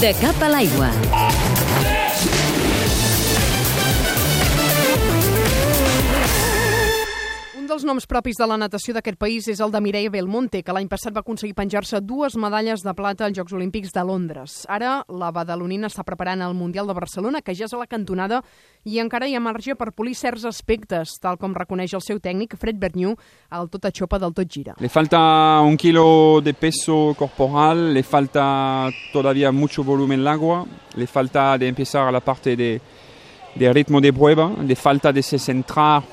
De cap a l'aigua. Dels noms propis de la natació d'aquest país és el de Mireia Belmonte, que l'any passat va aconseguir penjar-se dues medalles de plata als Jocs Olímpics de Londres. Ara, la badalonina està preparant el Mundial de Barcelona, que ja és a la cantonada, i encara hi ha marge per polir certs aspectes, tal com reconeix el seu tècnic, Fred Berniu, al tot a xopa del tot gira. Le falta un kilo de peso corporal, le falta todavía mucho volumen al agua, le falta de empezar la parte de, de ritmo de prueba, le falta de se centrar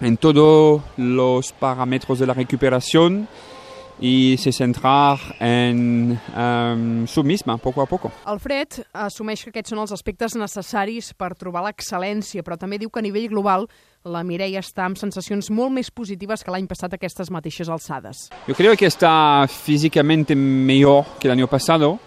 en todos los parámetros de la recuperación y se centrar en um, su misma, poco a poco. El Fred assumeix que aquests són els aspectes necessaris per trobar l'excel·lència, però també diu que a nivell global la Mireia està amb sensacions molt més positives que l'any passat a aquestes mateixes alçades. Yo creo que está físicamente mejor que el año pasado,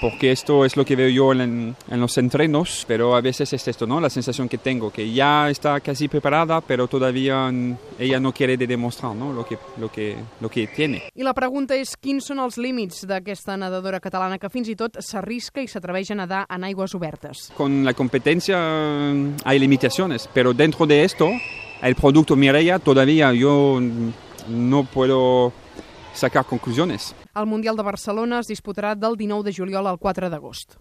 porque esto es lo que veo yo en, en, los entrenos, pero a veces es esto, ¿no? La sensación que tengo, que ya está casi preparada, pero todavía ella no quiere de demostrar, ¿no? Lo que, lo que, lo que tiene. I la pregunta és quins són els límits d'aquesta nedadora catalana que fins i tot s'arrisca i s'atreveix a nedar en aigües obertes. Con la competencia hay limitaciones, pero dentro de esto, el producto Mireia todavía yo no puedo sacar conclusiones. El Mundial de Barcelona es disputarà del 19 de juliol al 4 d'agost.